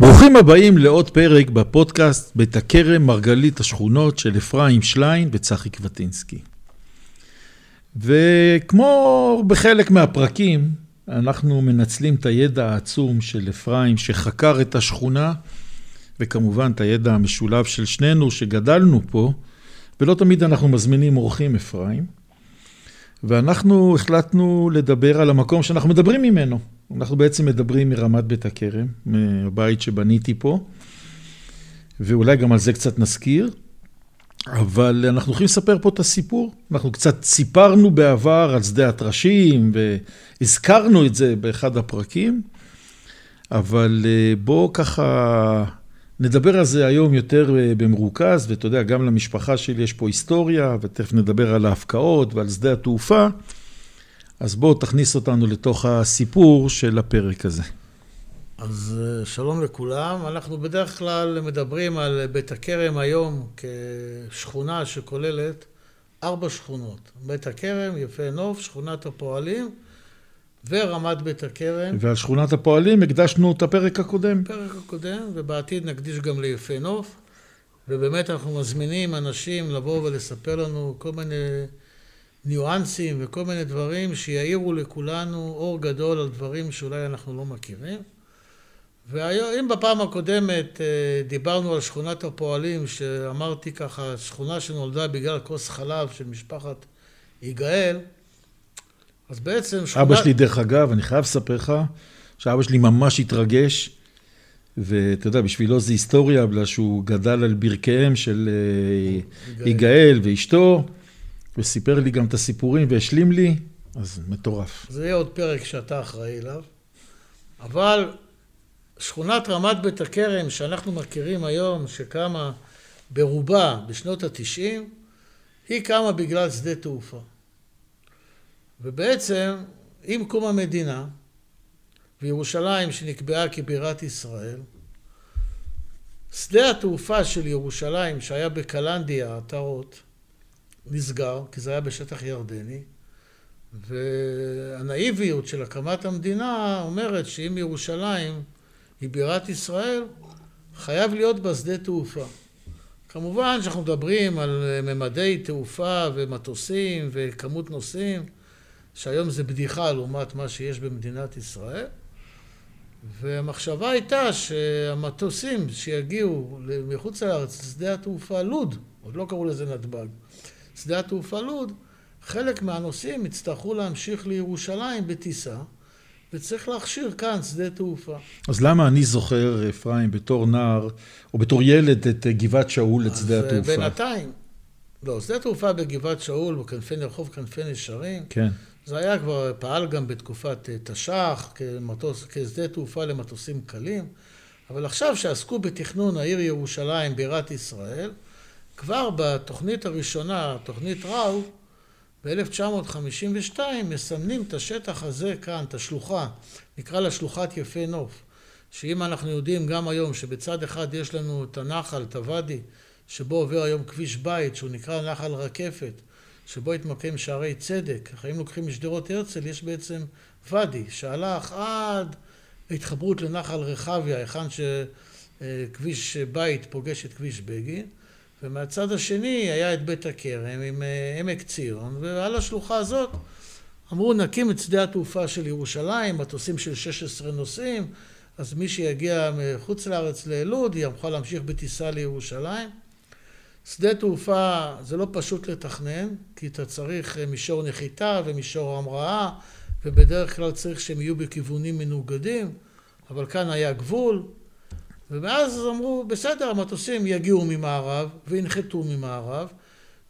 ברוכים הבאים לעוד פרק בפודקאסט בית הכרם מרגלית השכונות של אפרים שליין וצחי קבטינסקי. וכמו בחלק מהפרקים, אנחנו מנצלים את הידע העצום של אפרים שחקר את השכונה, וכמובן את הידע המשולב של שנינו שגדלנו פה, ולא תמיד אנחנו מזמינים אורחים אפרים. ואנחנו החלטנו לדבר על המקום שאנחנו מדברים ממנו. אנחנו בעצם מדברים מרמת בית הכרם, מהבית שבניתי פה, ואולי גם על זה קצת נזכיר, אבל אנחנו הולכים לספר פה את הסיפור. אנחנו קצת סיפרנו בעבר על שדה הטרשים, והזכרנו את זה באחד הפרקים, אבל אה, בואו ככה נדבר על זה היום יותר אה, במרוכז, ואתה יודע, גם למשפחה שלי יש פה היסטוריה, ותכף נדבר על ההפקעות ועל שדה התעופה. אז בואו תכניס אותנו לתוך הסיפור של הפרק הזה. אז אה, שלום לכולם. אנחנו בדרך כלל מדברים על בית הכרם היום כשכונה שכוללת ארבע שכונות. בית הכרם, יפה נוף, שכונת הפועלים ורמת בית הכרם. ועל שכונת הפועלים הקדשנו את הפרק הקודם. פרק הקודם, ובעתיד נקדיש גם ליפה נוף. ובאמת אנחנו מזמינים אנשים לבוא ולספר לנו כל מיני ניואנסים וכל מיני דברים שיעירו לכולנו אור גדול על דברים שאולי אנחנו לא מכירים. ואם בפעם הקודמת אה, דיברנו על שכונת הפועלים, שאמרתי ככה, שכונה שנולדה בגלל כוס חלב של משפחת יגאל, אז בעצם שכונת... אבא שלי, דרך אגב, אני חייב לספר לך, שאבא שלי ממש התרגש, ואתה יודע, בשבילו זה היסטוריה, בגלל שהוא גדל על ברכיהם של אה, יגאל ואשתו. וסיפר לי גם את הסיפורים והשלים לי, אז מטורף. זה יהיה עוד פרק שאתה אחראי אליו. אבל שכונת רמת בית הכרם, שאנחנו מכירים היום, שקמה ברובה בשנות התשעים, היא קמה בגלל שדה תעופה. ובעצם, עם קום המדינה, וירושלים שנקבעה כבירת ישראל, שדה התעופה של ירושלים, שהיה בקלנדיה, עטרות, נסגר, כי זה היה בשטח ירדני, והנאיביות של הקמת המדינה אומרת שאם ירושלים היא בירת ישראל, חייב להיות בה שדה תעופה. כמובן שאנחנו מדברים על ממדי תעופה ומטוסים וכמות נוסעים, שהיום זה בדיחה לעומת מה שיש במדינת ישראל. והמחשבה הייתה שהמטוסים שיגיעו מחוץ לארץ, לשדה התעופה לוד, עוד לא קראו לזה נתב"ג, שדה התעופה לוד, חלק מהנוסעים יצטרכו להמשיך לירושלים בטיסה, וצריך להכשיר כאן שדה תעופה. אז למה אני זוכר, אפרים, בתור נער, או בתור ילד, את גבעת שאול, את שדה התעופה? אז בינתיים, לא, שדה תעופה בגבעת שאול, בכנפי, רחוב כנפי נשרים, כן. זה היה כבר, פעל גם בתקופת אה, תש"ח, כמטוס, כשדה תעופה למטוסים קלים, אבל עכשיו שעסקו בתכנון העיר ירושלים, בירת ישראל, כבר בתוכנית הראשונה, תוכנית ראו, ב-1952 מסמנים את השטח הזה כאן, את השלוחה, נקרא לה שלוחת יפה נוף, שאם אנחנו יודעים גם היום שבצד אחד יש לנו את הנחל, את הוואדי, שבו עובר היום כביש בית, שהוא נקרא נחל רקפת, שבו התמקם שערי צדק, אם לוקחים משדרות הרצל, יש בעצם ואדי שהלך עד ההתחברות לנחל רחביה, היכן שכביש בית פוגש את כביש בגין. ומהצד השני היה את בית הכרם עם אה, עמק ציון, ועל השלוחה הזאת אמרו נקים את שדה התעופה של ירושלים, מטוסים של 16 נוסעים, אז מי שיגיע מחוץ לארץ ללוד יוכל להמשיך בטיסה לירושלים. שדה תעופה זה לא פשוט לתכנן, כי אתה צריך אה, מישור נחיתה ומישור המראה, ובדרך כלל צריך שהם יהיו בכיוונים מנוגדים, אבל כאן היה גבול, ומאז אמרו, בסדר, המטוסים יגיעו ממערב וינחתו ממערב,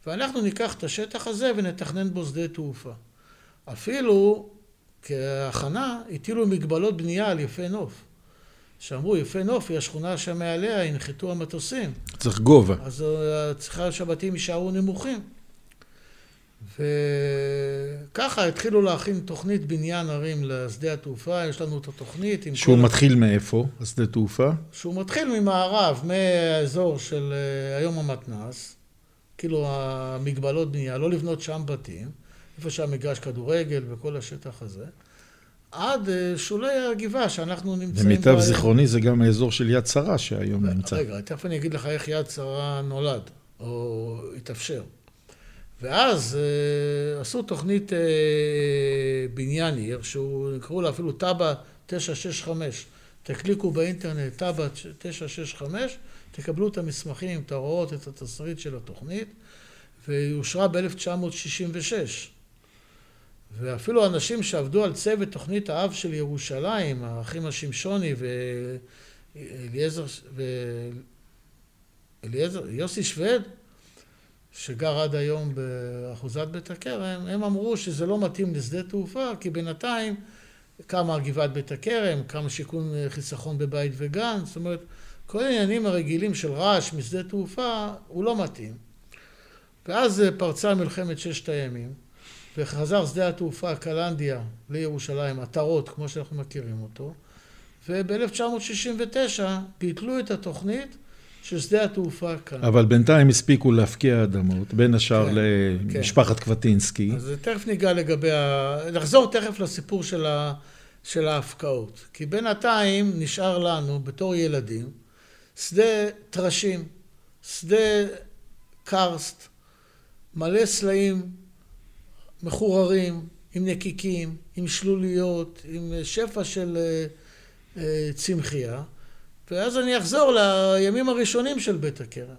ואנחנו ניקח את השטח הזה ונתכנן בו שדה תעופה. אפילו כהכנה הטילו מגבלות בנייה על יפה נוף. שאמרו, יפה נוף היא השכונה שמעליה ינחתו המטוסים. צריך גובה. אז צריכה שהבתים יישארו נמוכים. וככה התחילו להכין תוכנית בניין ערים לשדה התעופה, יש לנו את התוכנית. שהוא מתחיל מאיפה, השדה תעופה? שהוא מתחיל ממערב, מהאזור של אה, היום המתנ"ס, כאילו המגבלות בנייה, לא לבנות שם בתים, איפה שהמגרש כדורגל וכל השטח הזה, עד אה, שולי הגבעה שאנחנו נמצאים למיטב זיכרוני זה גם האזור של יד שרה שהיום נמצא. רגע, תכף אני אגיד לך איך יד שרה נולד, או התאפשר. ואז אה, עשו תוכנית אה, בניין עיר, שהוא, קראו לה אפילו תב"ע 965. תקליקו באינטרנט תב"ע 965, תקבלו את המסמכים, את ההוראות, את התסריט של התוכנית, והיא אושרה ב-1966. ואפילו אנשים שעבדו על צוות תוכנית האב של ירושלים, האחים השמשוני ואליעזר, ואליעזר, יוסי שוויד, שגר עד היום באחוזת בית הכרם, הם אמרו שזה לא מתאים לשדה תעופה, כי בינתיים קמה גבעת בית הכרם, קם שיכון חיסכון בבית וגן, זאת אומרת, כל העניינים הרגילים של רעש משדה תעופה, הוא לא מתאים. ואז פרצה מלחמת ששת הימים, וחזר שדה התעופה קלנדיה לירושלים, עטרות, כמו שאנחנו מכירים אותו, וב-1969 ביטלו את התוכנית של שדה התעופה כאן. אבל בינתיים הספיקו להפקיע אדמות, בין השאר כן, למשפחת כן. קבטינסקי. אז תכף ניגע לגבי ה... נחזור תכף לסיפור של, ה... של ההפקעות. כי בינתיים נשאר לנו, בתור ילדים, שדה טרשים, שדה קרסט, מלא סלעים מחוררים, עם נקיקים, עם שלוליות, עם שפע של אה, אה, צמחייה. ואז אני אחזור לימים הראשונים של בית הכרם.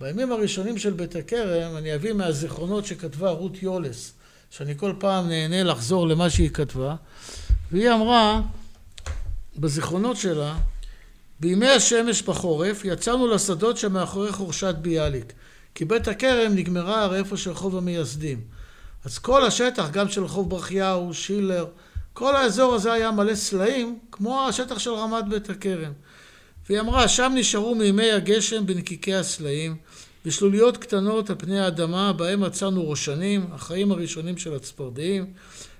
בימים הראשונים של בית הכרם אני אביא מהזיכרונות שכתבה רות יולס, שאני כל פעם נהנה לחזור למה שהיא כתבה, והיא אמרה בזיכרונות שלה, בימי השמש בחורף יצאנו לשדות שמאחורי חורשת ביאליק, כי בית הכרם נגמרה הרי איפה של רחוב המייסדים. אז כל השטח, גם של רחוב ברכיהו, שילר, כל האזור הזה היה מלא סלעים, כמו השטח של רמת בית הכרם. והיא אמרה, שם נשארו מימי הגשם בנקיקי הסלעים, בשלוליות קטנות על פני האדמה, בהם מצאנו ראשנים, החיים הראשונים של הצפרדעים.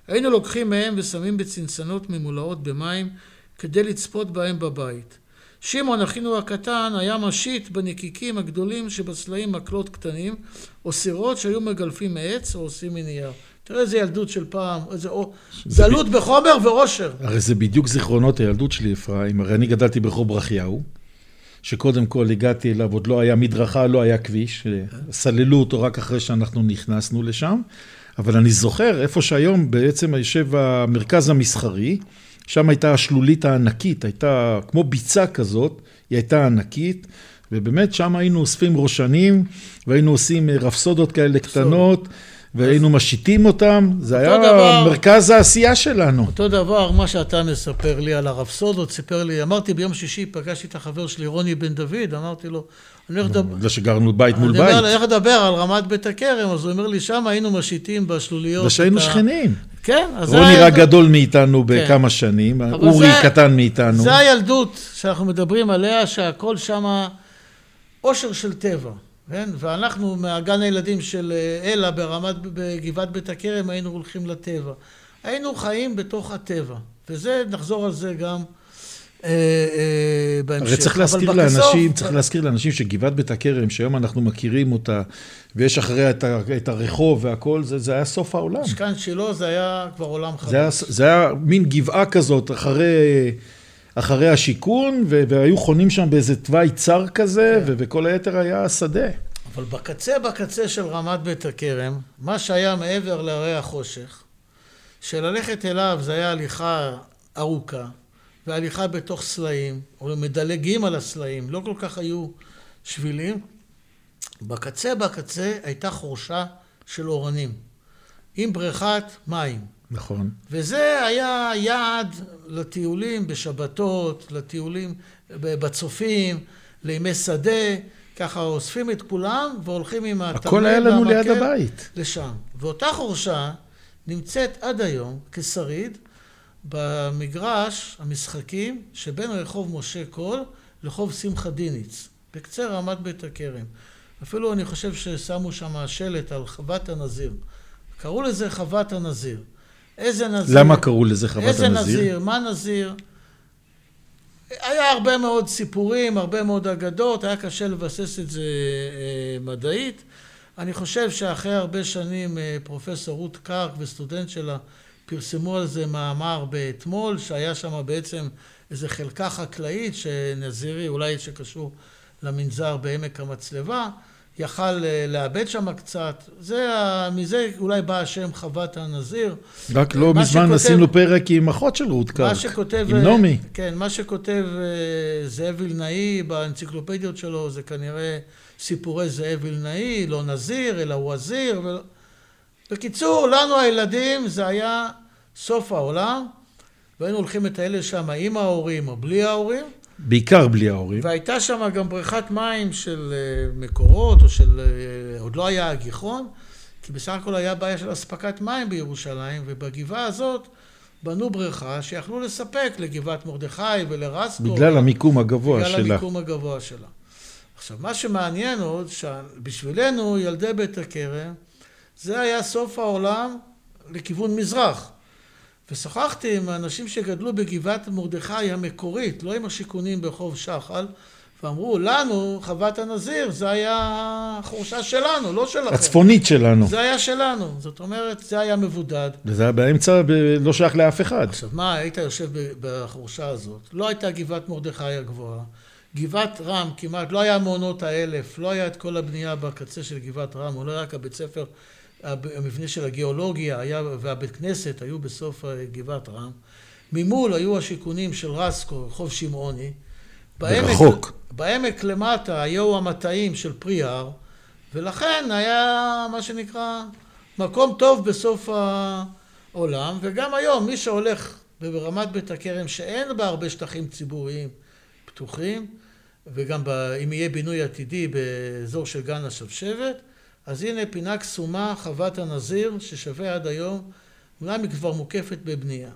היינו לוקחים מהם ושמים בצנצנות ממולאות במים, כדי לצפות בהם בבית. שמעון, אחינו הקטן, היה משיט בנקיקים הגדולים שבסלעים מקלות קטנים, או סירות שהיו מגלפים מעץ או עושים מנייר. תראה איזה ילדות של פעם, איזה או... דלות ב... בחומר ואושר. הרי זה בדיוק זיכרונות הילדות שלי, אפרים. הרי אני גדלתי ברחוב ברכיהו, שקודם כל הגעתי אליו, עוד לא היה מדרכה, לא היה כביש. סללו אותו רק אחרי שאנחנו נכנסנו לשם. אבל אני זוכר איפה שהיום בעצם יושב המרכז המסחרי, שם הייתה השלולית הענקית, הייתה כמו ביצה כזאת, היא הייתה ענקית, ובאמת שם היינו אוספים ראשנים, והיינו עושים רפסודות כאלה קטנות. והיינו משיתים אותם, זה היה דבר, מרכז העשייה שלנו. אותו דבר, מה שאתה מספר לי על הרפסודות, סיפר לי, אמרתי ביום שישי, פגשתי את החבר שלי, רוני בן דוד, אמרתי לו, אני הולך לדבר... זה שגרנו בית מול בית. אני הולך לדבר על רמת בית הכרם, אז הוא אומר לי, שם היינו משיתים בשלוליות. ושהיינו שכנים. כן, אז זה... רוני רק גדול מאיתנו כן. בכמה שנים, אורי זה, קטן מאיתנו. זה הילדות שאנחנו מדברים עליה, שהכל שם אושר של טבע. כן? ואנחנו מהגן הילדים של אה, אלה ברמת, בגבעת בית הכרם היינו הולכים לטבע. היינו חיים בתוך הטבע, וזה, נחזור על זה גם אה, אה, בהמשך. הרי צריך להזכיר לאנשים, צריך להזכיר לאנשים שגבעת בית הכרם, שהיום אנחנו מכירים אותה, ויש אחריה את, את הרחוב והכל, זה, זה היה סוף העולם. משכן שילה זה היה כבר עולם חדש. זה היה, זה היה מין גבעה כזאת, אחרי... אחרי השיכון, והיו חונים שם באיזה תוואי צר כזה, כן. וכל היתר היה שדה. אבל בקצה בקצה של רמת בית הכרם, מה שהיה מעבר להרי החושך, שללכת אליו זה היה הליכה ארוכה, והליכה בתוך סלעים, או מדלגים על הסלעים, לא כל כך היו שבילים. בקצה בקצה הייתה חורשה של אורנים, עם בריכת מים. נכון. וזה היה יעד לטיולים בשבתות, לטיולים בצופים, לימי שדה, ככה אוספים את כולם והולכים עם התמר הכל היה לנו ליד הבית. לשם. ואותה חורשה נמצאת עד היום כשריד במגרש המשחקים שבין רחוב משה קול לחוב שמחה דיניץ, בקצה רמת בית הכרם. אפילו אני חושב ששמו שם שלט על חוות הנזיר. קראו לזה חוות הנזיר. איזה נזיר? למה קראו לזה חוות איזה הנזיר? איזה נזיר? מה נזיר? היה הרבה מאוד סיפורים, הרבה מאוד אגדות, היה קשה לבסס את זה אה, מדעית. אני חושב שאחרי הרבה שנים אה, פרופסור רות קרק וסטודנט שלה פרסמו על זה מאמר באתמול, שהיה שם בעצם איזה חלקה חקלאית שנזירי, אולי שקשור למנזר בעמק המצלבה, יכל אה, לאבד שם קצת. זה, מזה אולי בא השם חוות הנזיר. רק לא מזמן שכותב, עשינו פרק עם אחות של רות קרק, שכותב, עם נעמי. כן, מה שכותב אה, זאב וילנאי באנציקלופדיות שלו זה כנראה סיפורי זאב וילנאי, לא נזיר, אלא וזיר. ולא... בקיצור, לנו הילדים זה היה סוף העולם, והיינו הולכים לטייל לשם עם ההורים או בלי ההורים. בעיקר בלי ההורים. והייתה שם גם בריכת מים של אה, מקורות, או של... אה, עוד לא היה הגיחון, כי בסך הכל היה בעיה של אספקת מים בירושלים, ובגבעה הזאת בנו בריכה שיכלו לספק לגבעת מרדכי ולרסקו. בגלל המיקום הגבוה בגלל שלה. בגלל המיקום הגבוה שלה. עכשיו, מה שמעניין עוד, שבשבילנו, ילדי בית הכרם, זה היה סוף העולם לכיוון מזרח. ושוחחתי עם אנשים שגדלו בגבעת מרדכי המקורית, לא עם השיכונים ברחוב שחל, ואמרו, לנו, חוות הנזיר, זה היה החורשה שלנו, לא שלכם. הצפונית שלנו. זה היה שלנו. זאת אומרת, זה היה מבודד. וזה היה באמצע, לא שייך לאף אחד. עכשיו, מה, היית יושב בחורשה הזאת? לא הייתה גבעת מרדכי הגבוהה. גבעת רם כמעט, לא היה מעונות האלף, לא היה את כל הבנייה בקצה של גבעת רם, היה רק הבית ספר המבנה של הגיאולוגיה היה, והבית כנסת היו בסוף גבעת רם. ממול היו השיכונים של רסקו, רחוב שמעוני. ברחוק. בעמק למטה היו המטעים של פרי הר, ולכן היה מה שנקרא מקום טוב בסוף העולם, וגם היום מי שהולך ברמת בית הכרם שאין בה הרבה שטחים ציבוריים פתוחים, וגם אם יהיה בינוי עתידי באזור של גן השבשבת, אז הנה פינה קסומה, חוות הנזיר, ששווה עד היום, אומנם היא כבר מוקפת בבנייה.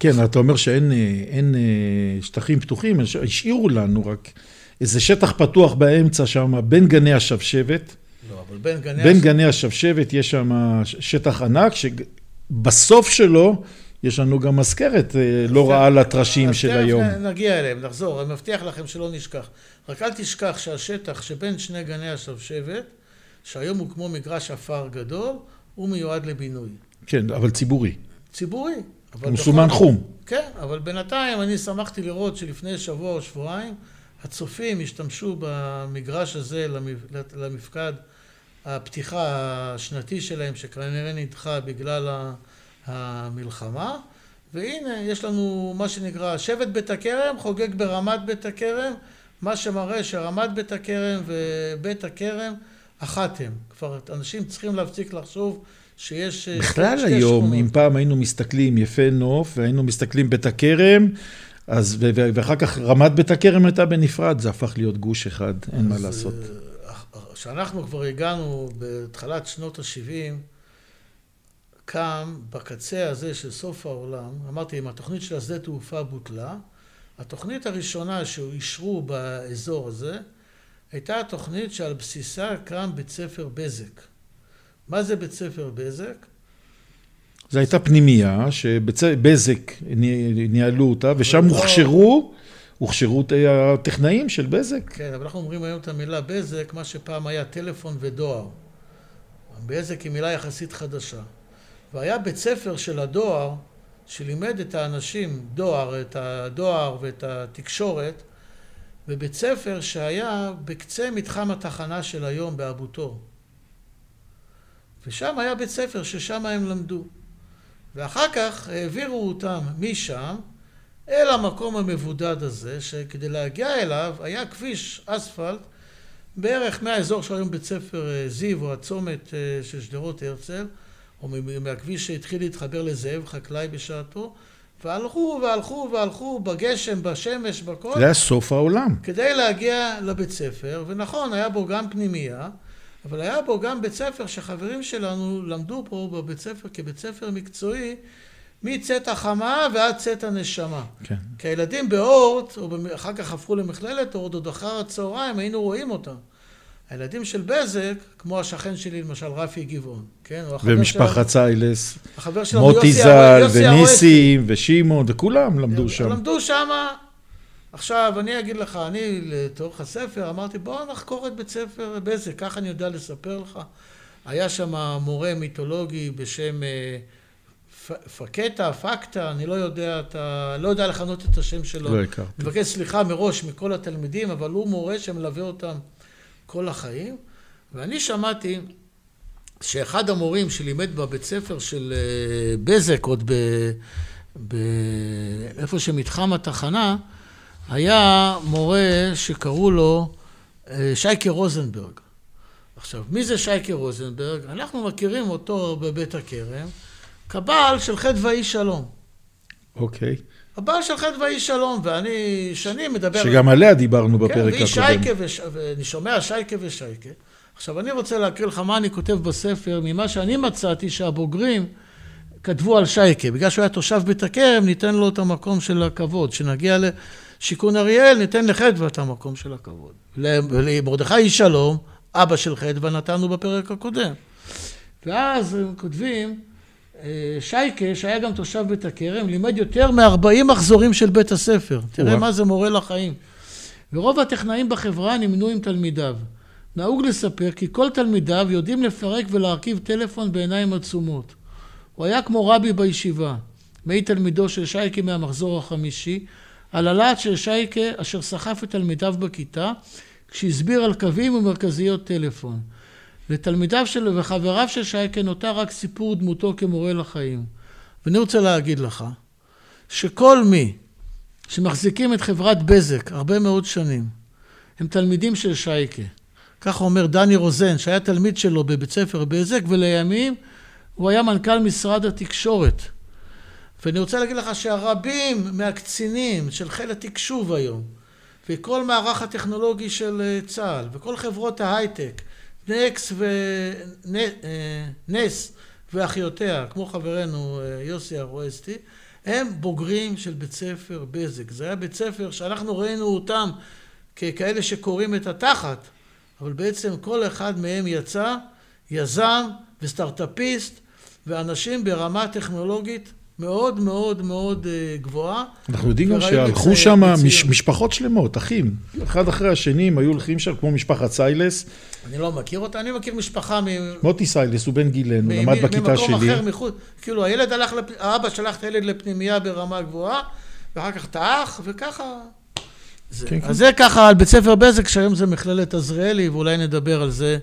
כן, אתה אומר שאין אין, אה, שטחים פתוחים, השאירו לנו רק איזה שטח פתוח באמצע שם, בין גני השבשבת. לא, אבל בין גני... בין הש... גני השבשבת יש שם שטח ענק, שבסוף שלו יש לנו גם מזכרת אה, לא רעה לטרשים של היום. נגיע אליהם, נחזור, אני מבטיח לכם שלא נשכח. רק אל תשכח שהשטח שבין שני גני השבשבת, שהיום הוא כמו מגרש עפר גדול, הוא מיועד לבינוי. כן, אבל ציבורי. ציבורי. הוא מסומן חום. כן, אבל בינתיים אני שמחתי לראות שלפני שבוע או שבועיים, הצופים השתמשו במגרש הזה למפקד הפתיחה השנתי שלהם, שכנראה נדחה בגלל המלחמה. והנה, יש לנו מה שנקרא שבט בית הכרם חוגג ברמת בית הכרם, מה שמראה שרמת בית הכרם ובית הכרם אחת הם. כבר אנשים צריכים להפסיק לחשוב שיש... אה, בכלל היום, שכונות. אם פעם היינו מסתכלים יפה נוף, והיינו מסתכלים בית הכרם, אז, ואחר כך רמת בית הכרם הייתה בנפרד, זה הפך להיות גוש אחד, אין מה לעשות. כשאנחנו כבר הגענו בתחילת שנות ה-70, קם בקצה הזה של סוף העולם, אמרתי, אם התוכנית של השדה תעופה בוטלה, התוכנית הראשונה שאישרו באזור הזה, הייתה תוכנית שעל בסיסה קם בית ספר בזק. מה זה בית ספר בזק? זו הייתה פנימייה שבזק ניהלו אותה, ושם הוכשרו, הוכשרו הטכנאים של בזק. כן, אבל אנחנו אומרים היום את המילה בזק, מה שפעם היה טלפון ודואר. בזק היא מילה יחסית חדשה. והיה בית ספר של הדואר, שלימד את האנשים דואר, את הדואר ואת התקשורת, בבית ספר שהיה בקצה מתחם התחנה של היום באבו תור. ושם היה בית ספר ששם הם למדו. ואחר כך העבירו אותם משם אל המקום המבודד הזה, שכדי להגיע אליו היה כביש אספלט בערך מהאזור של היום בית ספר אה, זיו או הצומת אה, של שדרות הרצל, או מהכביש שהתחיל להתחבר לזאב חקלאי בשעתו, והלכו והלכו והלכו בגשם, בשמש, בכל. זה היה סוף העולם. כדי להגיע לבית ספר, ונכון, היה בו גם פנימייה, אבל היה בו גם בית ספר שחברים שלנו למדו פה בבית ספר כבית ספר מקצועי, מצאת החמה ועד צאת הנשמה. כן. כי הילדים באורט, או אחר כך הפכו למכללת אורט, עוד אחר הצהריים, היינו רואים אותם. הילדים של בזק, כמו השכן שלי, למשל, רפי גבעון, כן? ומשפחת סיילס, מוטי ז"ל, וניסים, ושמעון, וכולם למדו שם. למדו שם. עכשיו, אני אגיד לך, אני לתוך הספר אמרתי, בואו נחקור את בית ספר בזק, ככה אני יודע לספר לך. היה שם מורה מיתולוגי בשם אה, פקטה, פקטה, אני לא יודע, אתה לא יודע לכנות את השם שלו. לא הכרתי. אני מבקש סליחה מראש מכל התלמידים, אבל הוא מורה שמלווה אותם כל החיים. ואני שמעתי שאחד המורים שלימד בבית ספר של אה, בזק, עוד ב... ב... איפה שמתחם התחנה, היה מורה שקראו לו אה, שייקה רוזנברג. עכשיו, מי זה שייקה רוזנברג? אנחנו מכירים אותו בבית הכרם, כבעל של חטא ואי שלום. אוקיי. הבעל של חטא ואי שלום, ואני שנים מדבר... שגם עליה דיברנו בפרק כן, הקודם. והיא שייקה, וש... ואני שומע שייקה ושייקה. עכשיו, אני רוצה להקריא לך מה אני כותב בספר, ממה שאני מצאתי שהבוגרים כתבו על שייקה. בגלל שהוא היה תושב בית הכרם, ניתן לו את המקום של הכבוד. כשנגיע לשיכון אריאל, ניתן לחדווה את המקום של הכבוד. למרדכי איש שלום, אבא של חדווה, נתנו בפרק הקודם. ואז הם כותבים, שייקה, שהיה גם תושב בית הכרם, לימד יותר מ-40 מחזורים של בית הספר. תראה מה זה מורה לחיים. ורוב הטכנאים בחברה נמנו עם תלמידיו. נהוג לספר כי כל תלמידיו יודעים לפרק ולהרכיב טלפון בעיניים עצומות. הוא היה כמו רבי בישיבה, מעיד תלמידו של שייקה מהמחזור החמישי, על הלהט של שייקה אשר סחף את תלמידיו בכיתה, כשהסביר על קווים ומרכזיות טלפון. לתלמידיו של וחבריו של שייקה נותר רק סיפור דמותו כמורה לחיים. ואני רוצה להגיד לך, שכל מי שמחזיקים את חברת בזק הרבה מאוד שנים, הם תלמידים של שייקה. ככה אומר דני רוזן, שהיה תלמיד שלו בבית ספר בזק, ולימים הוא היה מנכ"ל משרד התקשורת. ואני רוצה להגיד לך שהרבים מהקצינים של חיל התקשוב היום, וכל מערך הטכנולוגי של אה, צה"ל, וכל חברות ההייטק, נקס ונס אה, ואחיותיה, כמו חברנו אה, יוסי ארואסטי, הם בוגרים של בית ספר בזק. זה היה בית ספר שאנחנו ראינו אותם ככאלה שקוראים את התחת, אבל בעצם כל אחד מהם יצא יזם וסטארטאפיסט ואנשים ברמה טכנולוגית מאוד מאוד מאוד אה, גבוהה. אנחנו יודעים גם שהלכו שם מש, משפחות שלמות, אחים. אחד אחרי השני הם היו הולכים שם כמו משפחת סיילס. אני לא מכיר אותה, אני מכיר משפחה מ... מוטי סיילס, הוא בן גילנו, למד בכיתה שלי. ממקום אחר מחוץ, כאילו הילד הלך, לפ... האבא שלח את הילד לפנימייה ברמה גבוהה, ואחר כך את האח, וככה... זה, כן, אז כן. זה ככה על בית ספר בזק, שהיום זה מכללת עזריאלי, ואולי נדבר על זה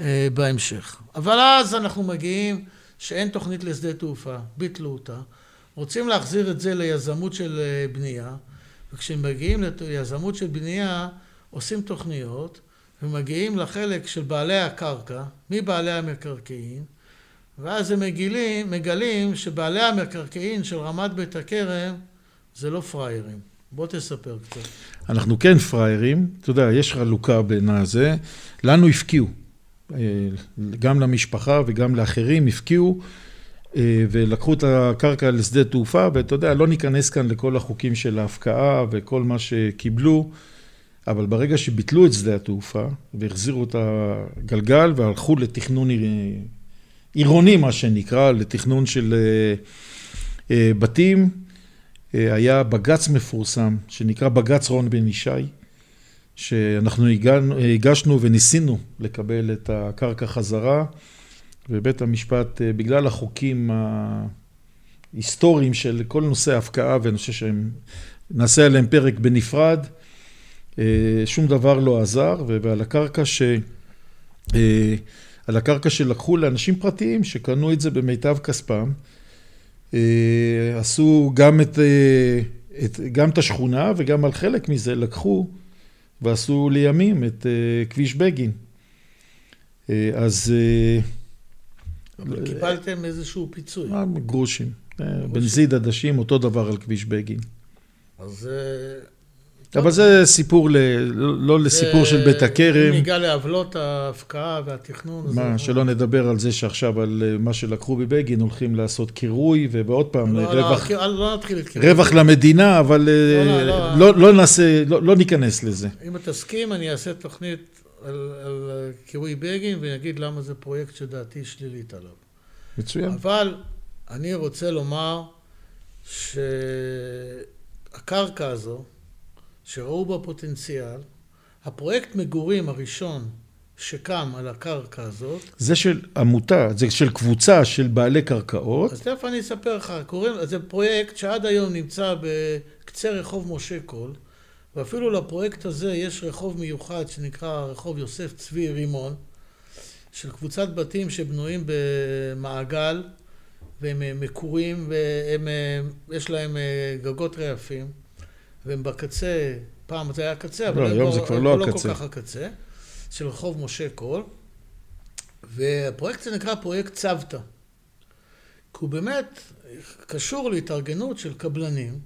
אה, בהמשך. אבל אז אנחנו מגיעים שאין תוכנית לשדה תעופה, ביטלו אותה, רוצים להחזיר את זה ליזמות של אה, בנייה, וכשמגיעים ליזמות של בנייה, עושים תוכניות, ומגיעים לחלק של בעלי הקרקע, מי בעלי המקרקעין, ואז הם מגלים, מגלים שבעלי המקרקעין של רמת בית הכרם זה לא פראיירים. בוא תספר קצת. אנחנו כן פראיירים, אתה יודע, יש חלוקה בין הזה, לנו הפקיעו. אה, גם למשפחה וגם לאחרים, הפקיעו אה, ולקחו את הקרקע לשדה תעופה, ואתה יודע, לא ניכנס כאן לכל החוקים של ההפקעה וכל מה שקיבלו, אבל ברגע שביטלו את שדה התעופה והחזירו את הגלגל והלכו לתכנון עירוני, מה שנקרא, לתכנון של אה, בתים, היה בג"ץ מפורסם, שנקרא בג"ץ רון בן ישי, שאנחנו הגענו, הגשנו וניסינו לקבל את הקרקע חזרה, ובית המשפט, אה, בגלל החוקים ההיסטוריים של כל נושא ההפקעה, ואני חושב שהם, נעשה עליהם פרק בנפרד, אה, שום דבר לא עזר, ועל הקרקע ש... אה, על הקרקע שלקחו לאנשים פרטיים שקנו את זה במיטב כספם, עשו גם את, את, גם את השכונה וגם על חלק מזה לקחו ועשו לימים את uh, כביש בגין. Uh, אז... Uh, אבל קיבלתם איזשהו פיצוי. גרושים. בנזיד עדשים, אותו דבר על כביש בגין. אז... אבל זה סיפור, ל... לא לסיפור של בית הכרם. ניגע לעוולות ההפקעה והתכנון. מה, שלא נדבר על זה שעכשיו, על מה שלקחו בבגין, הולכים לעשות קירוי, ועוד פעם, לא, רווח, לא, לא נתחיל את קירוי. רווח למדינה, אבל לא, לא, לא, לא, לא נעשה, לא, לא ניכנס לזה. אם תסכים, אני אעשה תוכנית על, על קירוי בגין, ואני למה זה פרויקט שדעתי שלילית עליו. מצוין. אבל אני רוצה לומר שהקרקע הזו, שראו בה פוטנציאל. הפרויקט מגורים הראשון שקם על הקרקע הזאת. זה של עמותה, זה של קבוצה של בעלי קרקעות. אז תכף אני אספר לך, קוראים, זה פרויקט שעד היום נמצא בקצה רחוב משה קול, ואפילו לפרויקט הזה יש רחוב מיוחד שנקרא רחוב יוסף צבי רימון, של קבוצת בתים שבנויים במעגל, והם מקורים, ויש להם גגות רעפים, והם בקצה, פעם זה היה הקצה, אבל לא, היום זה כבר לא לא הקצה. כל כך הקצה, של רחוב משה קול, והפרויקט הזה נקרא פרויקט צוותא. כי הוא באמת קשור להתארגנות של קבלנים,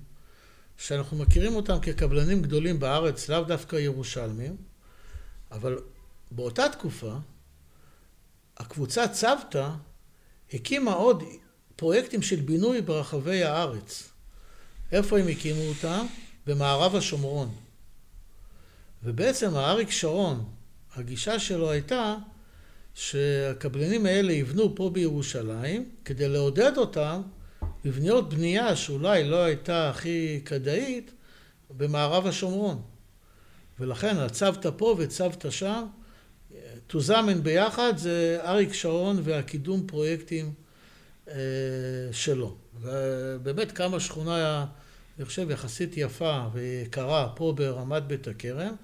שאנחנו מכירים אותם כקבלנים גדולים בארץ, לאו דווקא ירושלמים, אבל באותה תקופה, הקבוצה צוותא הקימה עוד פרויקטים של בינוי ברחבי הארץ. איפה הם הקימו אותם? במערב השומרון. ובעצם האריק שרון, הגישה שלו הייתה שהקבלנים האלה יבנו פה בירושלים כדי לעודד אותם לבניות בנייה שאולי לא הייתה הכי כדאית במערב השומרון. ולכן הצוותא פה וצוותא שם, תוזמן ביחד, זה אריק שרון והקידום פרויקטים אה, שלו. ובאמת קמה שכונה, אני חושב, יחסית יפה ויקרה פה ברמת בית הכרם,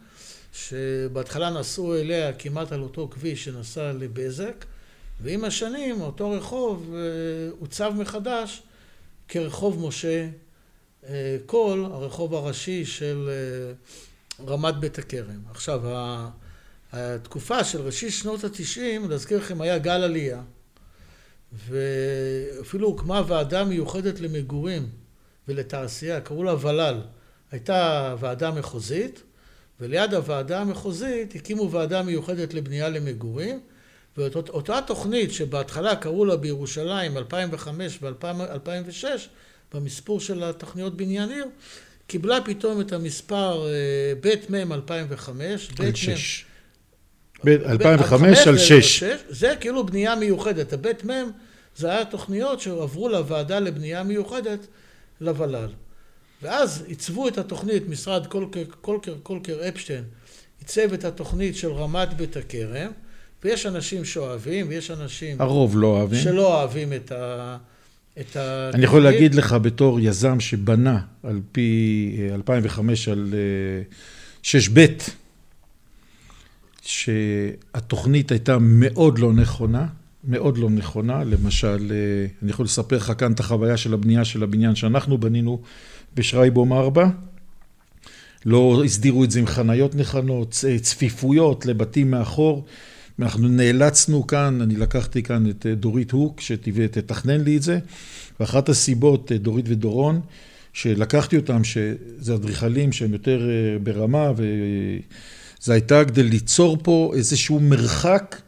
שבהתחלה נסעו אליה כמעט על אותו כביש שנסע לבזק, ועם השנים אותו רחוב עוצב מחדש כרחוב משה קול, הרחוב הראשי של רמת בית הכרם. עכשיו, התקופה של ראשית שנות התשעים, להזכיר לכם, היה גל עלייה, ואפילו הוקמה ועדה מיוחדת למגורים ולתעשייה, קראו לה ול"ל. הייתה ועדה מחוזית, וליד הוועדה המחוזית הקימו ועדה מיוחדת לבנייה למגורים, ואותה תוכנית שבהתחלה קראו לה בירושלים 2005 ו-2006, במספור של התוכניות בניין עיר, קיבלה פתאום את המספר בית מ' 2005, על 6. ב-2005 על 6. זה כאילו בנייה מיוחדת. הבית מ' זה היה תוכניות שעברו לוועדה לבנייה מיוחדת לוול"ל. ואז עיצבו את התוכנית, משרד קולקר, קולקר, קולקר אפשטיין, עיצב את התוכנית של רמת בית הכרם, ויש אנשים שאוהבים, ויש אנשים... הרוב לא אוהבים. שלא אוהבים את ה... את ה... אני יכול להגיד לך בתור יזם שבנה על פי 2005 על 6ב', שהתוכנית הייתה מאוד לא נכונה, מאוד לא נכונה. למשל, אני יכול לספר לך כאן את החוויה של הבנייה של הבניין שאנחנו בנינו בשרייבום 4. לא הסדירו את זה עם חניות נכונות, צפיפויות לבתים מאחור. אנחנו נאלצנו כאן, אני לקחתי כאן את דורית הוק, שתתכנן לי את זה, ואחת הסיבות, דורית ודורון, שלקחתי אותם, שזה אדריכלים שהם יותר ברמה, וזה הייתה כדי ליצור פה איזשהו מרחק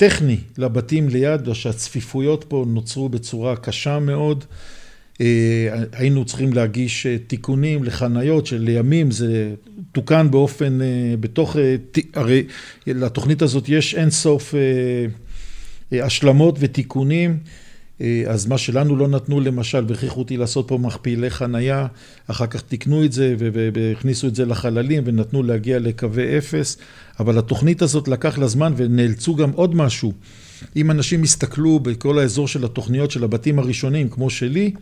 טכני לבתים ליד, שהצפיפויות פה נוצרו בצורה קשה מאוד. היינו צריכים להגיש תיקונים לחניות שלימים זה תוקן באופן, בתוך, הרי לתוכנית הזאת יש אין סוף השלמות ותיקונים, אז מה שלנו לא נתנו למשל, והכריחו אותי לעשות פה מכפילי חנייה, אחר כך תיקנו את זה והכניסו את זה לחללים ונתנו להגיע לקווי אפס, אבל התוכנית הזאת לקח לה זמן ונאלצו גם עוד משהו. אם אנשים הסתכלו בכל האזור של התוכניות של הבתים הראשונים, כמו שלי,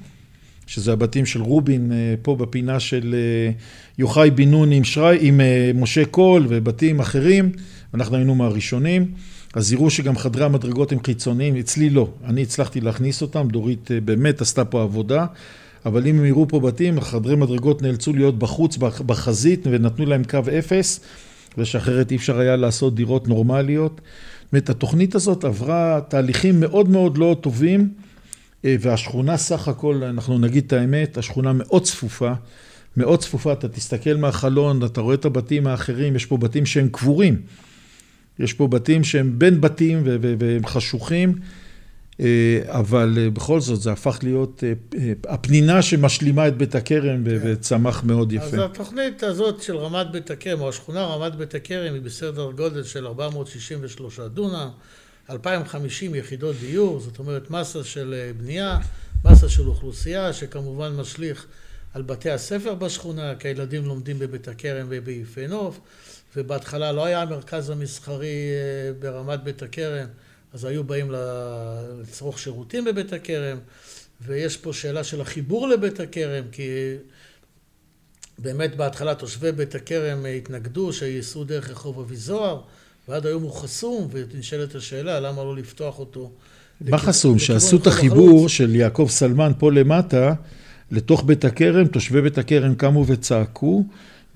שזה הבתים של רובין פה בפינה של יוחאי בן נון עם, עם משה קול ובתים אחרים, אנחנו היינו מהראשונים, אז יראו שגם חדרי המדרגות הם חיצוניים, אצלי לא, אני הצלחתי להכניס אותם, דורית באמת עשתה פה עבודה, אבל אם הם יראו פה בתים, חדרי מדרגות נאלצו להיות בחוץ, בחזית, ונתנו להם קו אפס, ושאחרת אי אפשר היה לעשות דירות נורמליות. זאת אומרת, התוכנית הזאת עברה תהליכים מאוד מאוד לא טובים, והשכונה סך הכל, אנחנו נגיד את האמת, השכונה מאוד צפופה, מאוד צפופה, אתה תסתכל מהחלון, אתה רואה את הבתים האחרים, יש פה בתים שהם קבורים, יש פה בתים שהם בין בתים והם חשוכים, אבל בכל זאת זה הפך להיות הפנינה שמשלימה את בית הכרם וצמח מאוד יפה. אז התוכנית הזאת של רמת בית הכרם, או השכונה רמת בית הכרם, היא בסדר גודל של 463 דונם. 2,050 יחידות דיור, זאת אומרת מסה של בנייה, מסה של אוכלוסייה, שכמובן משליך על בתי הספר בשכונה, כי הילדים לומדים בבית הכרם וביפה נוף, ובהתחלה לא היה המרכז המסחרי אה, ברמת בית הכרם, אז היו באים לצרוך שירותים בבית הכרם, ויש פה שאלה של החיבור לבית הכרם, כי באמת בהתחלה תושבי בית הכרם התנגדו שייסעו דרך רחוב אבי זוהר, ועד היום הוא חסום, ונשאלת השאלה למה לא לפתוח אותו. מה חסום? שעשו את החיבור של יעקב סלמן פה למטה, לתוך בית הכרם, תושבי בית הכרם קמו וצעקו,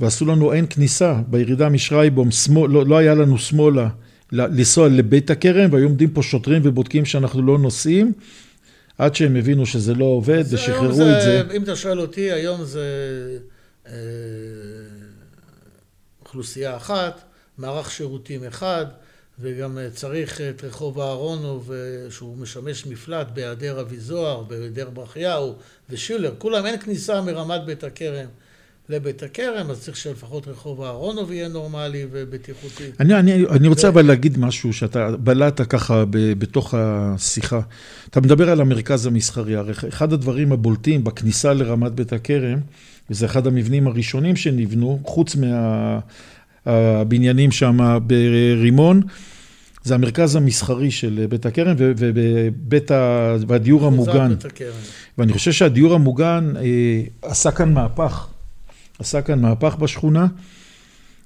ועשו לנו אין כניסה. בירידה משרייבום, לא, לא היה לנו שמאלה לנסוע לבית הכרם, והיו עומדים פה שוטרים ובודקים שאנחנו לא נוסעים. עד שהם הבינו שזה לא עובד ושחררו זה, את זה. אם אתה שואל אותי, היום זה אה, אוכלוסייה אחת, מערך שירותים אחד, וגם אה, צריך את רחוב אהרונוב, אה, שהוא משמש מפלט בהיעדר אבי זוהר, בהיעדר ברכיהו ושילר. כולם אין כניסה מרמת בית הכרם. לבית הכרם, אז צריך שלפחות רחוב אהרונוב יהיה נורמלי ובטיחותי. אני, אני, אני רוצה ו... אבל להגיד משהו שאתה בלעת ככה ב, בתוך השיחה. אתה מדבר על המרכז המסחרי, הרי אחד הדברים הבולטים בכניסה לרמת בית הכרם, וזה אחד המבנים הראשונים שנבנו, חוץ מהבניינים שם ברימון, זה המרכז המסחרי של בית הכרם ובית ה... והדיור המוגן. ואני חושב שהדיור המוגן אה, עשה כאן מהפך. עשה כאן מהפך בשכונה.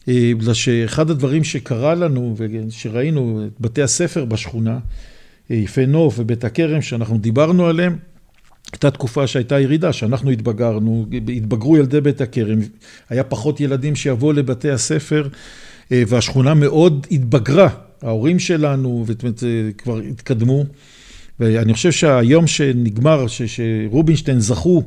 אה, בגלל שאחד הדברים שקרה לנו ושראינו את בתי הספר בשכונה, אה, יפה נוף ובית הכרם שאנחנו דיברנו עליהם, הייתה תקופה שהייתה ירידה, שאנחנו התבגרנו, התבגרו ילדי בית הכרם, היה פחות ילדים שיבואו לבתי הספר אה, והשכונה מאוד התבגרה, ההורים שלנו כבר התקדמו ואני חושב שהיום שנגמר, שרובינשטיין זכו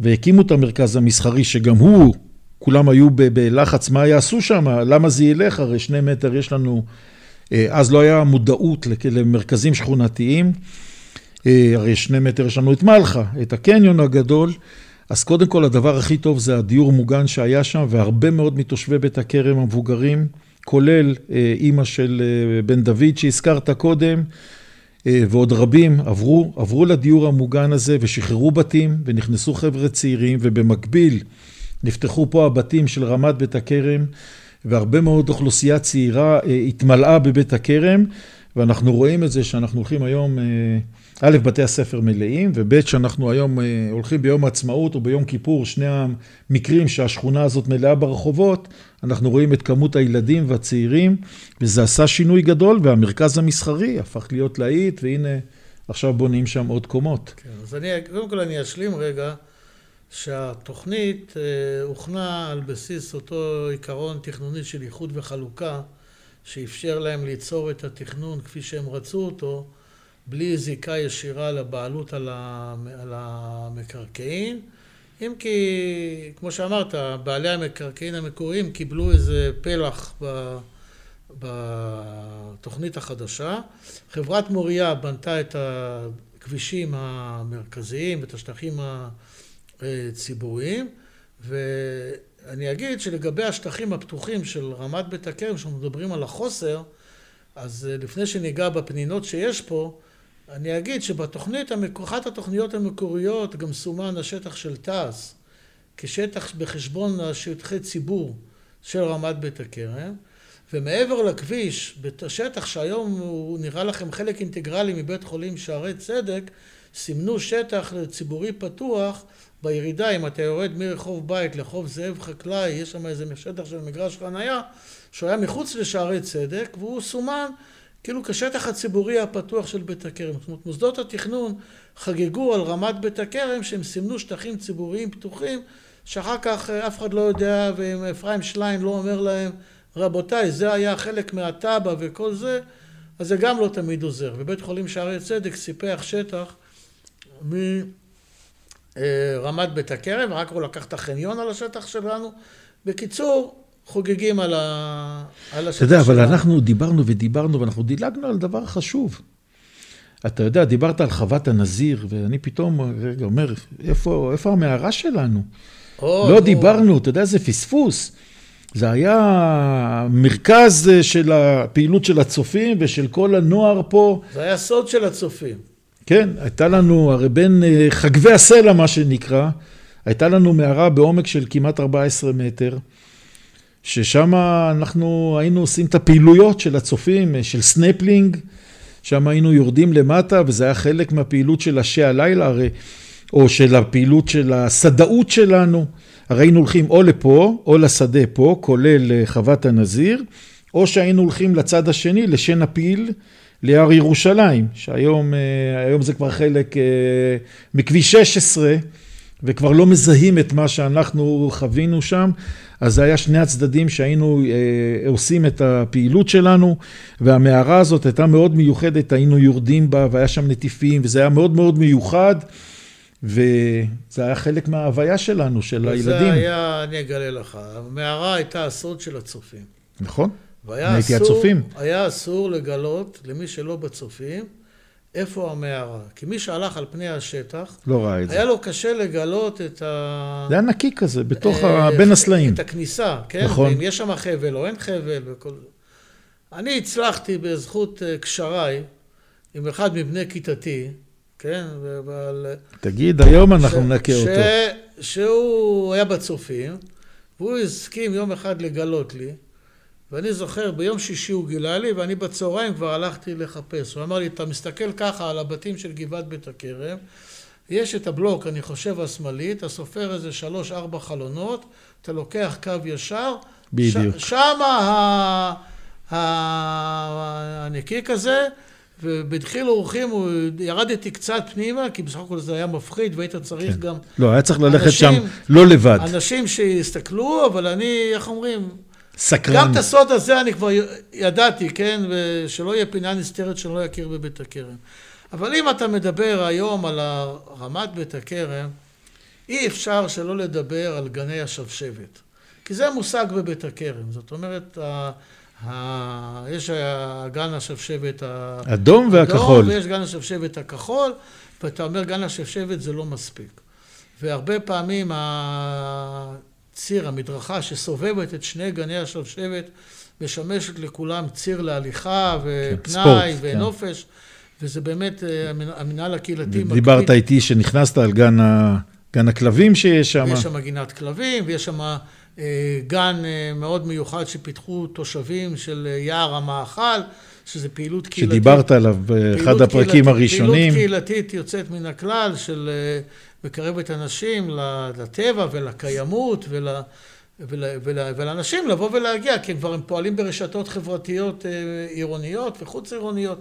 והקימו את המרכז המסחרי, שגם הוא, כולם היו בלחץ, מה יעשו שם, למה זה ילך, הרי שני מטר יש לנו, אה, אז לא היה מודעות למרכזים שכונתיים, אה, הרי שני מטר יש לנו את מלחה, את הקניון הגדול, אז קודם כל הדבר הכי טוב זה הדיור מוגן שהיה שם, והרבה מאוד מתושבי בית הכרם המבוגרים, כולל אה, אימא של בן דוד שהזכרת קודם, ועוד רבים עברו, עברו לדיור המוגן הזה ושחררו בתים ונכנסו חבר'ה צעירים ובמקביל נפתחו פה הבתים של רמת בית הכרם והרבה מאוד אוכלוסייה צעירה אה, התמלאה בבית הכרם ואנחנו רואים את זה שאנחנו הולכים היום אה, א', בתי הספר מלאים, וב', שאנחנו היום אה, הולכים ביום העצמאות או ביום כיפור, שני המקרים שהשכונה הזאת מלאה ברחובות, אנחנו רואים את כמות הילדים והצעירים, וזה עשה שינוי גדול, והמרכז המסחרי הפך להיות להיט, והנה, עכשיו בונים שם עוד קומות. כן, אז אני, קודם כל אני אשלים רגע, שהתוכנית אה, הוכנה על בסיס אותו עיקרון תכנוני של איחוד וחלוקה, שאפשר להם ליצור את התכנון כפי שהם רצו אותו, בלי זיקה ישירה לבעלות על המקרקעין, אם כי, כמו שאמרת, בעלי המקרקעין המקוריים קיבלו איזה פלח ב... בתוכנית החדשה. חברת מוריה בנתה את הכבישים המרכזיים ואת השטחים הציבוריים, ואני אגיד שלגבי השטחים הפתוחים של רמת בית הכרם, כשאנחנו מדברים על החוסר, אז לפני שניגע בפנינות שיש פה, אני אגיד שבתוכנית, אחת התוכניות המקוריות גם סומן השטח של תעש כשטח בחשבון השטחי ציבור של רמת בית הכרם, ומעבר לכביש, בשטח שהיום הוא נראה לכם חלק אינטגרלי מבית חולים שערי צדק, סימנו שטח ציבורי פתוח בירידה, אם אתה יורד מרחוב בית לחוב זאב חקלאי, יש שם איזה שטח של מגרש חנייה, שהוא היה מחוץ לשערי צדק, והוא סומן כאילו כשטח הציבורי הפתוח של בית הכרם. זאת אומרת, מוסדות התכנון חגגו על רמת בית הכרם שהם סימנו שטחים ציבוריים פתוחים, שאחר כך אה, אף אחד לא יודע, ואם אפרים שליין לא אומר להם, רבותיי, זה היה חלק מהתב"ע וכל זה, אז זה גם לא תמיד עוזר. ובית חולים שערי צדק סיפח שטח מרמת בית הכרם, רק הוא לקח את החניון על השטח שלנו. בקיצור, חוגגים על, ה... על השטח שלנו. אתה יודע, אבל אנחנו דיברנו ודיברנו, ואנחנו דילגנו על דבר חשוב. אתה יודע, דיברת על חוות הנזיר, ואני פתאום רגע אומר, איפה, איפה המערה שלנו? או, לא או. דיברנו, אתה יודע, זה פספוס. זה היה מרכז של הפעילות של הצופים ושל כל הנוער פה. זה היה סוד של הצופים. כן, הייתה לנו, הרי בין אה, חגבי הסלע, מה שנקרא, הייתה לנו מערה בעומק של כמעט 14 מטר, ששם אנחנו היינו עושים את הפעילויות של הצופים, של סנפלינג, שם היינו יורדים למטה, וזה היה חלק מהפעילות של השי הלילה, הרי, או של הפעילות של השדאות שלנו. הרי היינו הולכים או לפה, או לשדה פה, כולל אה, חוות הנזיר, או שהיינו הולכים לצד השני, לשן הפיל, ליער ירושלים, שהיום אה, זה כבר חלק אה, מכביש 16, וכבר לא מזהים את מה שאנחנו חווינו שם, אז זה היה שני הצדדים שהיינו אה, עושים את הפעילות שלנו, והמערה הזאת הייתה מאוד מיוחדת, היינו יורדים בה, והיה שם נטיפים, וזה היה מאוד מאוד מיוחד. וזה היה חלק מההוויה שלנו, של הילדים. זה היה, אני אגלה לך, המערה הייתה הסוד של הצופים. נכון. והיה הייתי אסור, הצופים. היה אסור לגלות למי שלא בצופים איפה המערה. כי מי שהלך על פני השטח, לא ראה את זה. היה לו קשה לגלות את ה... זה היה נקי כזה, בתוך ה... אה, בין הסלעים. את הכניסה, כן? נכון. ואם יש שם חבל או אין חבל וכל... אני הצלחתי בזכות אה, קשריי עם אחד מבני כיתתי, כן? ועל... תגיד, היום אנחנו נקה אותו. שהוא היה בצופים, והוא הסכים יום אחד לגלות לי. ואני זוכר, ביום שישי הוא גילה לי, ואני בצהריים כבר הלכתי לחפש. הוא אמר לי, אתה מסתכל ככה על הבתים של גבעת בית הכרם, יש את הבלוק, אני חושב, השמאלי, אתה סופר איזה שלוש, ארבע חלונות, אתה לוקח קו ישר, בדיוק. ש- שמה הנקיק הזה, ובדחיל אורחים הוא ירדתי קצת פנימה, כי בסך הכל זה היה מפחיד, והיית צריך כן. גם... לא, היה צריך ללכת אנשים, שם לא לבד. אנשים שיסתכלו, אבל אני, איך אומרים... סקרן. גם את הסוד הזה אני כבר ידעתי, כן? ושלא יהיה פינה נסתרת שלא יכיר בבית הכרם. אבל אם אתה מדבר היום על רמת בית הכרם, אי אפשר שלא לדבר על גני השבשבת. כי זה מושג בבית הכרם. זאת אומרת, ה... ה... יש גן השבשבת האדום והכחול. ויש גן השבשבת הכחול, ואתה אומר גן השבשבת זה לא מספיק. והרבה פעמים ציר, המדרכה שסובבת את שני גני השבשבת, משמשת לכולם ציר להליכה ופנאי כן, ונופש, כן. וזה באמת אה, המנהל הקהילתי. דיברת איתי שנכנסת על גן, ה... גן הכלבים שיש שם. יש שם גינת כלבים, ויש שם אה, גן אה, מאוד מיוחד שפיתחו תושבים של יער המאכל, שזה פעילות קהילתית. שדיברת עליו באחד הפרקים קהילת, הראשונים. פעילות קהילתית יוצאת מן הכלל של מקרבת אנשים לטבע ולקיימות ול, ול, ול, ולאנשים לבוא ולהגיע, כי כבר הם פועלים ברשתות חברתיות אה, עירוניות וחוץ עירוניות.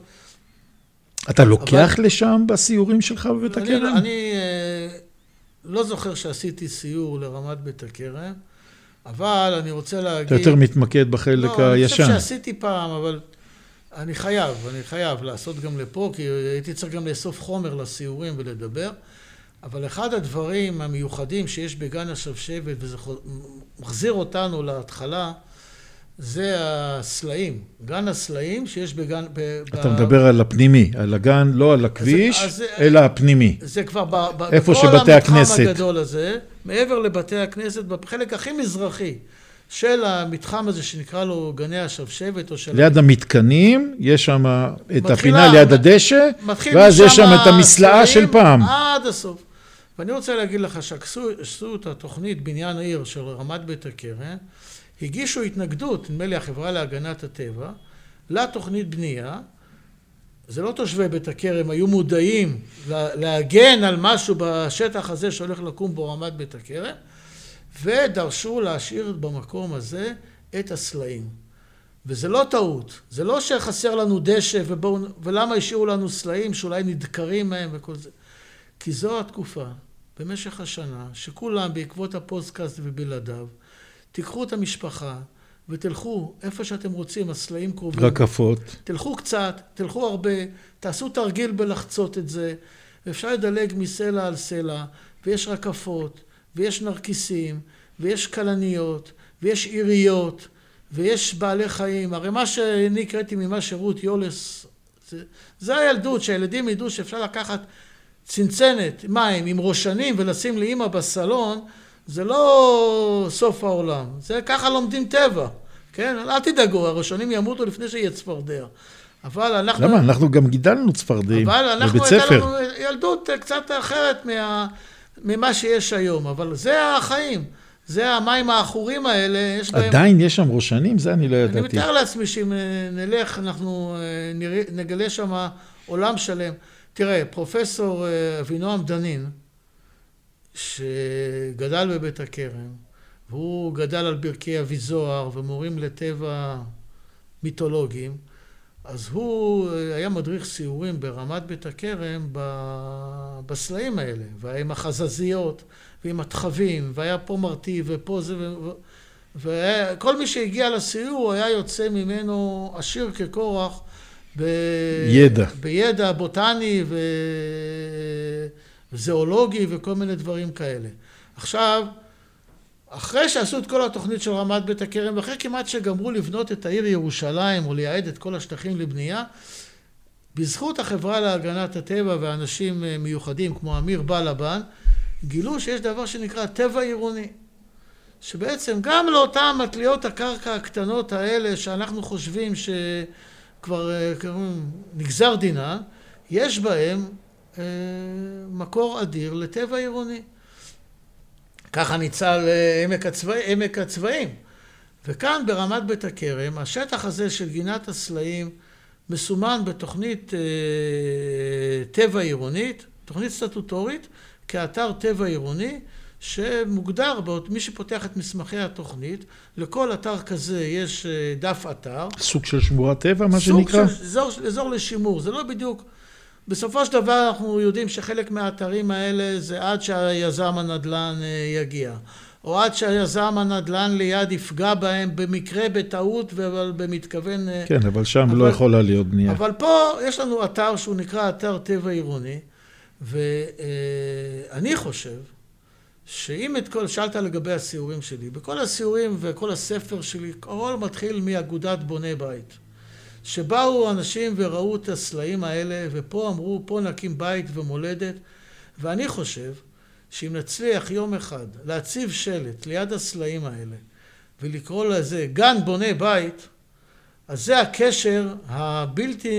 אתה לוקח אבל... לשם בסיורים שלך בבית הכרם? אני, אני אה, לא זוכר שעשיתי סיור לרמת בית הכרם, אבל אני רוצה להגיד... אתה יותר מתמקד בחלק לא, הישן. אני חושב שעשיתי פעם, אבל אני חייב, אני חייב לעשות גם לפה, כי הייתי צריך גם לאסוף חומר לסיורים ולדבר. אבל אחד הדברים המיוחדים שיש בגן השבשבת, וזה מחזיר אותנו להתחלה, זה הסלעים. גן הסלעים שיש בגן... אתה ב... מדבר על הפנימי, על הגן, לא על הכביש, אז, אלא הפנימי. זה כבר ב, ב, איפה שבתי הכנסת. בכל המתחם הגדול הזה, מעבר לבתי הכנסת, בחלק הכי מזרחי. של המתחם הזה שנקרא לו גני השבשבת, או של... ליד המתקנים, יש שם את מתחילה, הפינה ליד הדשא, ואז יש שם את המסלעה של פעם. עד הסוף. ואני רוצה להגיד לך שעשו את התוכנית בניין העיר של רמת בית הכרם, הגישו התנגדות, נדמה לי החברה להגנת הטבע, לתוכנית בנייה. זה לא תושבי בית הכרם היו מודעים להגן על משהו בשטח הזה שהולך לקום בו רמת בית הכרם, ודרשו להשאיר במקום הזה את הסלעים. וזה לא טעות, זה לא שחסר לנו דשא ובוא, ולמה השאירו לנו סלעים שאולי נדקרים מהם וכל זה. כי זו התקופה במשך השנה, שכולם בעקבות הפודקאסט ובלעדיו, תיקחו את המשפחה ותלכו איפה שאתם רוצים, הסלעים קרובים. רקפות. תלכו קצת, תלכו הרבה, תעשו תרגיל בלחצות את זה, ואפשר לדלג מסלע על סלע, ויש רקפות, ויש נרקיסים, ויש כלניות, ויש עיריות, ויש בעלי חיים. הרי מה שאני הקראתי ממה שרות יולס, זה, זה הילדות, שהילדים ידעו שאפשר לקחת צנצנת מים עם ראשנים ולשים לאימא בסלון, זה לא סוף העולם. זה ככה לומדים טבע. כן? אל תדאגו, הראשונים ימותו לפני שיהיה צפרדע. אבל אנחנו... למה? אנחנו גם גידלנו צפרדעים בבית ספר. אבל אנחנו, הייתה לנו ילדות קצת אחרת מה... ממה שיש היום, אבל זה החיים. זה המים העכורים האלה, יש בהם... עדיין יש שם ראשנים? זה אני לא ידעתי. אני מתאר לעצמי שאם נלך, אנחנו נגלה שם עולם שלם. תראה, פרופסור אבינועם דנין, שגדל בבית הכרם, והוא גדל על ברכי אבי זוהר ומורים לטבע מיתולוגיים, אז הוא היה מדריך סיורים ברמת בית הכרם בסלעים האלה, והיה עם החזזיות ועם התחבים, והיה פה מרטיב ופה זה, וכל מי שהגיע לסיור היה יוצא ממנו עשיר כקורח ב... ידע. בידע בוטני ו... וזואולוגי וכל מיני דברים כאלה. עכשיו, אחרי שעשו את כל התוכנית של רמת בית הכרם, ואחרי כמעט שגמרו לבנות את העיר ירושלים או לייעד את כל השטחים לבנייה, בזכות החברה להגנת הטבע ואנשים אה, מיוחדים כמו אמיר בלבן, גילו שיש דבר שנקרא טבע עירוני. שבעצם גם לאותן מטליות הקרקע הקטנות האלה שאנחנו חושבים שכבר אה, נגזר דינה, יש בהם אה, מקור אדיר לטבע עירוני. ככה ניצל אה, עמק, הצבע, עמק הצבעים. וכאן ברמת בית הכרם, השטח הזה של גינת הסלעים מסומן בתוכנית טבע עירונית, תוכנית סטטוטורית, כאתר טבע עירוני, שמוגדר, מי שפותח את מסמכי התוכנית, לכל אתר כזה יש אה, דף אתר. סוג של שמורת טבע, מה שנקרא? סוג של אזור, אזור לשימור, זה לא בדיוק... בסופו של דבר אנחנו יודעים שחלק מהאתרים האלה זה עד שהיזם הנדל"ן אה, יגיע. או עד שהיזם הנדל"ן ליד יפגע בהם במקרה, בטעות, אבל במתכוון... אה, כן, אבל שם לא אבל, לא יכולה להיות בנייה. אבל פה יש לנו אתר שהוא נקרא אתר טבע עירוני, ואני חושב שאם את כל... שאלת לגבי הסיורים שלי, בכל הסיורים וכל הספר שלי, הכל מתחיל מאגודת בוני בית. שבאו אנשים וראו את הסלעים האלה, ופה אמרו, פה נקים בית ומולדת, ואני חושב שאם נצליח יום אחד להציב שלט ליד הסלעים האלה, ולקרוא לזה גן בונה בית, אז זה הקשר הבלתי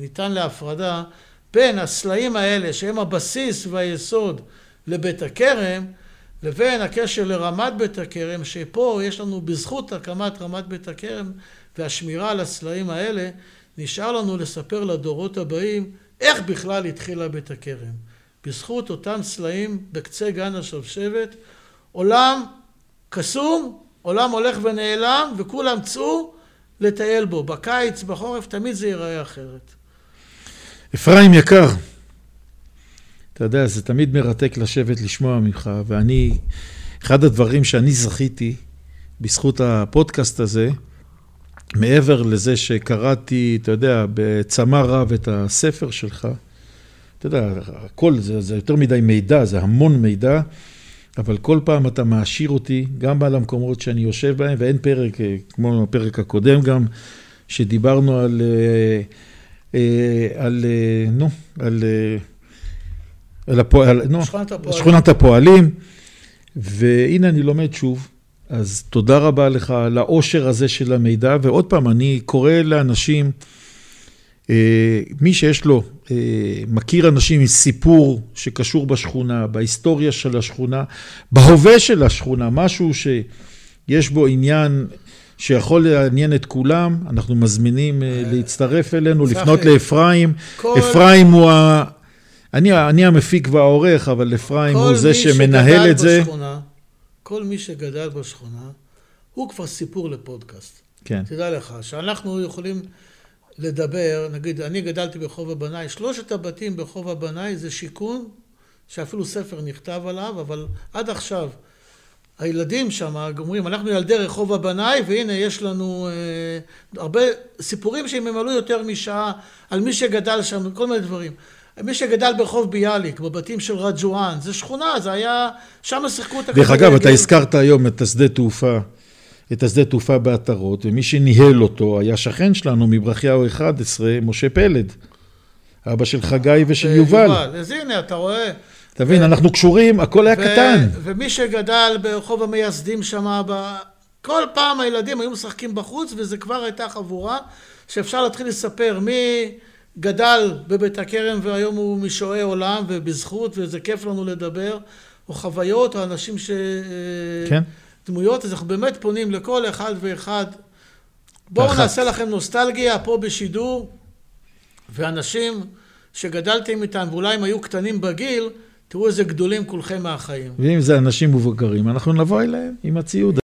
ניתן להפרדה בין הסלעים האלה, שהם הבסיס והיסוד לבית הכרם, לבין הקשר לרמת בית הכרם, שפה יש לנו בזכות הקמת רמת בית הכרם והשמירה על הסלעים האלה, נשאר לנו לספר לדורות הבאים איך בכלל התחילה בית הכרם. בזכות אותם סלעים בקצה גן השבשבת, עולם קסום, עולם הולך ונעלם, וכולם צאו לטייל בו. בקיץ, בחורף, תמיד זה ייראה אחרת. אפרים יקר, אתה יודע, זה תמיד מרתק לשבת לשמוע ממך, ואני, אחד הדברים שאני זכיתי בזכות הפודקאסט הזה, מעבר לזה שקראתי, אתה יודע, בצמא רב את הספר שלך, אתה יודע, הכל, זה, זה יותר מדי מידע, זה המון מידע, אבל כל פעם אתה מעשיר אותי, גם על המקומות שאני יושב בהם, ואין פרק, אה, כמו הפרק הקודם גם, שדיברנו על, אה, אה, על, נו, על, על, הפועל, נו, שכונת הפועלים. שכונת הפועלים, והנה אני לומד שוב. אז תודה רבה לך על העושר הזה של המידע, ועוד פעם, אני קורא לאנשים, אה, מי שיש לו, אה, מכיר אנשים עם סיפור שקשור בשכונה, בהיסטוריה של השכונה, בהווה של השכונה, משהו שיש בו עניין שיכול לעניין את כולם, אנחנו מזמינים אה, להצטרף אלינו, לפנות לאפרים. אפרים הוא ה... אני, אני המפיק והעורך, אבל אפרים הוא זה שמנהל את זה. בשכונה, כל מי שגדל בשכונה, הוא כבר סיפור לפודקאסט. כן. תדע לך, שאנחנו יכולים לדבר, נגיד, אני גדלתי ברחוב הבנאי, שלושת הבתים ברחוב הבנאי זה שיכון, שאפילו ספר נכתב עליו, אבל עד עכשיו, הילדים שם אומרים, אנחנו ילדי רחוב הבנאי, והנה יש לנו אה, הרבה סיפורים שהם ימלאו יותר משעה על מי שגדל שם, כל מיני דברים. מי שגדל ברחוב ביאליק, בבתים של רג'ואן, זה שכונה, זה היה, שם שיחקו את הכדורגל. דרך אגב, אתה הזכרת היום את השדה תעופה, את השדה תעופה בעטרות, ומי שניהל אותו היה שכן שלנו מברכיהו 11, משה פלד. אבא של חגי ושל יובל. אז הנה, אתה רואה. תבין, אנחנו קשורים, הכל היה קטן. ומי שגדל ברחוב המייסדים שם, כל פעם הילדים היו משחקים בחוץ, וזה כבר הייתה חבורה שאפשר להתחיל לספר מי... גדל בבית הכרם והיום הוא משועי עולם ובזכות וזה כיף לנו לדבר, או חוויות או אנשים ש... כן. דמויות, אז אנחנו באמת פונים לכל אחד ואחד. בואו. נעשה לכם נוסטלגיה פה בשידור, ואנשים שגדלתם איתם ואולי הם היו קטנים בגיל, תראו איזה גדולים כולכם מהחיים. ואם זה אנשים מבוגרים, אנחנו נבוא אליהם עם הציוד.